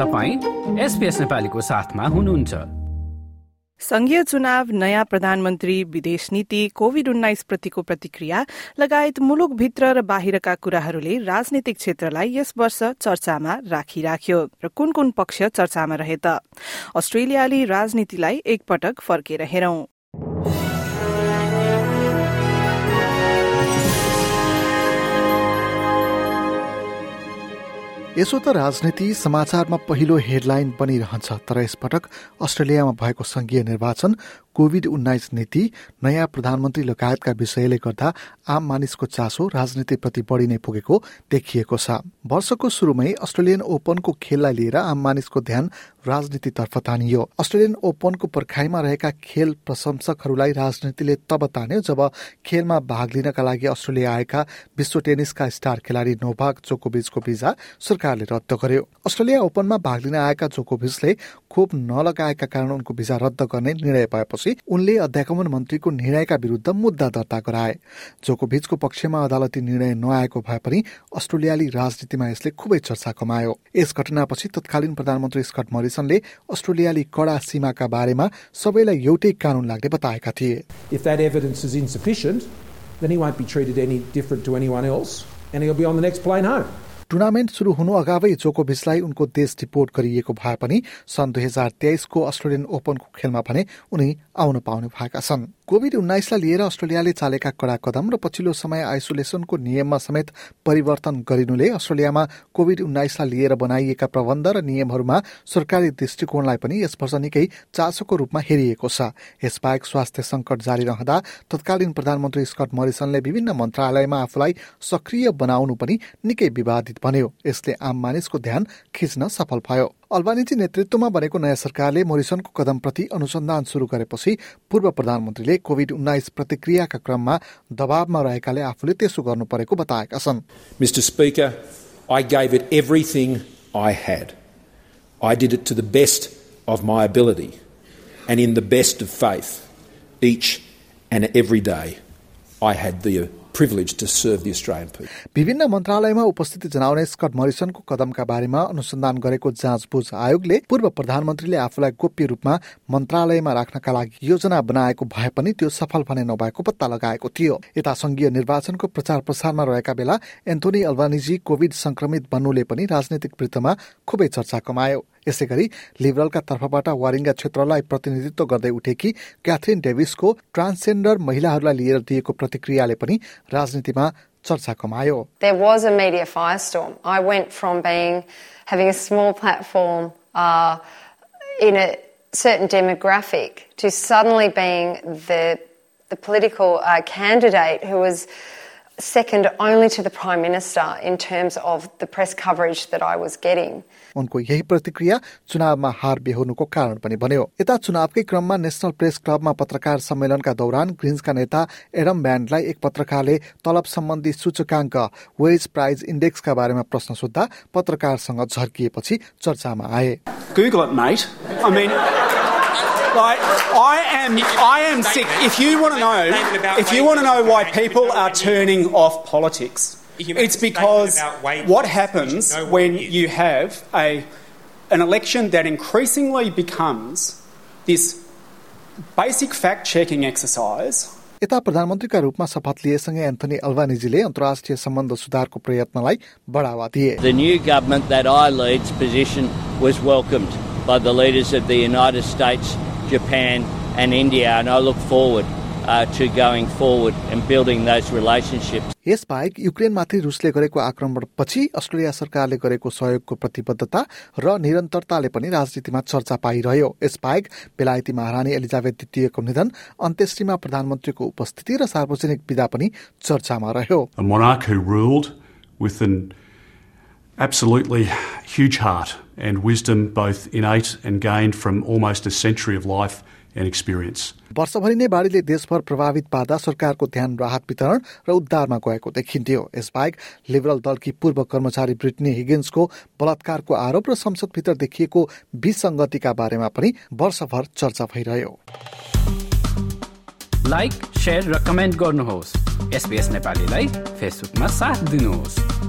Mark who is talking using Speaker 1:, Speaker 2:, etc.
Speaker 1: तपाईँ एसपिएस नेपालीको साथमा हुनुहुन्छ।
Speaker 2: संघीय चुनाव नयाँ प्रधानमन्त्री विदेश नीति कोविड उन्नाइस प्रतिको प्रतिक्रिया लगायत मुलुकभित्र र बाहिरका कुराहरूले राजनीतिक क्षेत्रलाई यस वर्ष चर्चामा राखिराख्यो र कुन कुन पक्ष चर्चामा रहे त? अस्ट्रेलियाली राजनीतिलाई एकपटक फर्केर हेरौं।
Speaker 3: यसो त राजनीति समाचारमा पहिलो हेडलाइन बनिरहन्छ तर यसपटक अस्ट्रेलियामा भएको संघीय निर्वाचन कोविड उन्नाइस नीति नयाँ प्रधानमन्त्री लगायतका विषयले गर्दा आम मानिसको चासो राजनीतिप्रति बढी नै पुगेको देखिएको छ। वर्षको सुरुमै अस्ट्रेलियन ओपनको खेललाई लिएर आम मानिसको ध्यान राजनीतितर्फ तानियो। अस्ट्रेलियन ओपनको पर्खाइमा रहेका खेल प्रशंसकहरूलाई राजनीतिले तब तान्यो जब खेलमा भाग लिनका लागि अस्ट्रेलिया आएका विश्व टेनिसका स्टार खेलाडी नोभाग जोकोभिचको भिजा सरकारले रद्द गर्यो। अस्ट्रेलिया ओपनमा भाग लिन आएका जोकोभिचले खोप नलगाएका कारण उनको भिजा रद्द गर्ने निर्णय भएपछि उनले अध्यागमन मन्त्रीको निर्णयका विरूद्ध मुद्दा दर्ता गराए। जोकोभिचको पक्षमा अदालती निर्णय नआएको भए पनि अस्ट्रेलियाली राजनीतिमा यसले खुबै चर्चा कमायो। यस घटनापछि तत्कालीन प्रधानमन्त्री स्कट मरिसनले अस्ट्रेलियाली कडा सीमाका बारेमा सबैलाई एउटै कानून लाग्ने बताएका थिए।
Speaker 4: If that evidence is insufficient, then he won't be treated any different to anyone else, and he'll be on the next plane home.
Speaker 3: Tournament सुरु हुनु अगावै जोकोभिचलाई उनको देश डिपोर्ट गरिएको भए पनि सन् दुई हजार तेइसको अस्ट्रेलियन ओपनको खेलमा भने उनी आउन पाउने भएका छन्। कोविड उन्नाइसलाई लिएर अस्ट्रेलियाले चालेका कडा कदम र पछिल्लो समय आइसोलेसनको नियममा समेत परिवर्तन गरिनुले अस्ट्रेलियामा कोविड उन्नाइसलाई लिएर बनाइएका प्रबन्ध र नियमहरूमा सरकारी दृष्टिकोणलाई पनि यस वर्ष निकै चासोको रूपमा हेरिएको छ। यसबाहेक स्वास्थ्य संकट जारी रहँदा तत्कालीन प्रधानमन्त्री स्कट मरिसनले विभिन्न मन्त्रालयमा आफूलाई सक्रिय बनाउनु पनि निकै विवादित बन्यो यसले आम मानिसको ध्यान खिच्न सफल भयो अल्बानिजी नेतृत्वमा बनेको नयाँ सरकारले मोरिसनको कदमप्रति अनुसन्धान शुरू गरेपछि पूर्व प्रधानमन्त्रीले कोविड उन्नाइस प्रतिक्रियाका क्रममा दबावमा रहेकाले आफूले त्यसो गर्नु परेको बताएका छन्
Speaker 4: Mr. Speaker, I gave it everything I had. I did it to the best of my ability and in the best of faith. Each and every day, I had the privilege to serve the Australian people.
Speaker 3: विभिन्न मन्त्रालयमा उपस्थिति जनाउने Scott मरिसनको कदमका बारेमा अनुसन्धान गरेको जाँचबुझ आयोगले पूर्व प्रधानमन्त्रीले आफूलाई गोप्य रूपमा मन्त्रालयमा राख्नका लागि योजना बनाएको भए पनि त्यो सफल भने नभएको पत्ता लगाएको थियो यता संघीय निर्वाचनको प्रचार प्रसारमा रहेका बेला एन्थोनी अल्बानिजी कोविड संक्रमित बन्नुले पनि राजनैतिक वृत्तमा खुबै चर्चा कमायो यसै गरी लिबरलका तर्फबाट वारिङ्गा क्षेत्रलाई प्रतिनिधित्व गर्दै उठेकी क्याथरिन डेभिसको ट्रान्सजेन्डर महिलाहरूलाई लिएर दिएको प्रतिक्रियाले पनि राजनीतिमा चर्चा कमायो
Speaker 5: There was a media firestorm. I went from being having a small platform uh, in a certain demographic to suddenly being the the political uh, candidate who was second only to the prime minister in terms of the press coverage that I was getting.
Speaker 3: उनको यही प्रतिक्रिया चुनावमा हार बेहोर्नुको कारण पनि बन्यो यता चुनावकै क्रममा नेशनल प्रेस क्लबमा पत्रकार सम्मेलनका दौरान ग्रिन्सका नेता एडम ब्यान्डलाई एक पत्रकारले तलब सम्बन्धी सूचकाङ्क वेज प्राइज इन्डेक्सका बारेमा प्रश्न सोद्धा पत्रकारसँग झर्किएपछि चर्चामा आए
Speaker 6: Google it, mate. I mean, like, I am, I am sick. If you want to know, if you want to know why people are turning off politics, it's because what happens when you have a an election that increasingly becomes this basic fact-checking exercise
Speaker 3: यता प्रधानमन्त्रीका रूपमा शपथ लिएसँगै Anthony अल्बानिजीले अन्तर्राष्ट्रिय सम्बन्ध सुधारको प्रयत्नलाई बढावा दिए
Speaker 7: The new government that I lead's position was welcomed by the leaders of the United States, Japan, and India, and I look forward uh, to going forward and building those relationships.
Speaker 3: यसबाहेक युक्रेनमाथि रुसले गरेको आक्रमणपछि Australia सरकारले गरेको सहयोगको प्रतिबद्धता र निरन्तरताले पनि राजनीतिमा चर्चा पाइरह्यो यसबाहेक बेलायती महारानी एलिजाबेथ द्वितीयको निधन अन्त्येष्टिमा प्रधानमन्त्रीको उपस्थिति र सार्वजनिक विदा पनि चर्चामा रह्यो
Speaker 8: a monarch who ruled with an absolutely huge heart and wisdom, both innate and gained from almost a century of life and experience.
Speaker 3: वर्षभरि नै बाढीले देशभर प्रभावित पार्दा सरकारको ध्यान राहत वितरण र उद्धारमा गएको देखिन्थ्यो यसबाहेक लिबरल दलकी पूर्व कर्मचारी ब्रिटनी हिगिन्सको बलात्कारको आरोप र संसदभित्र देखिएको विसङ्गतिका बारेमा पनि वर्षभर चर्चा भइरह्यो
Speaker 1: लाइक शेयर र कमेन्ट गर्नुहोस् एसपिएस नेपालीलाई फेसबुकमा साथ दिनुहोस्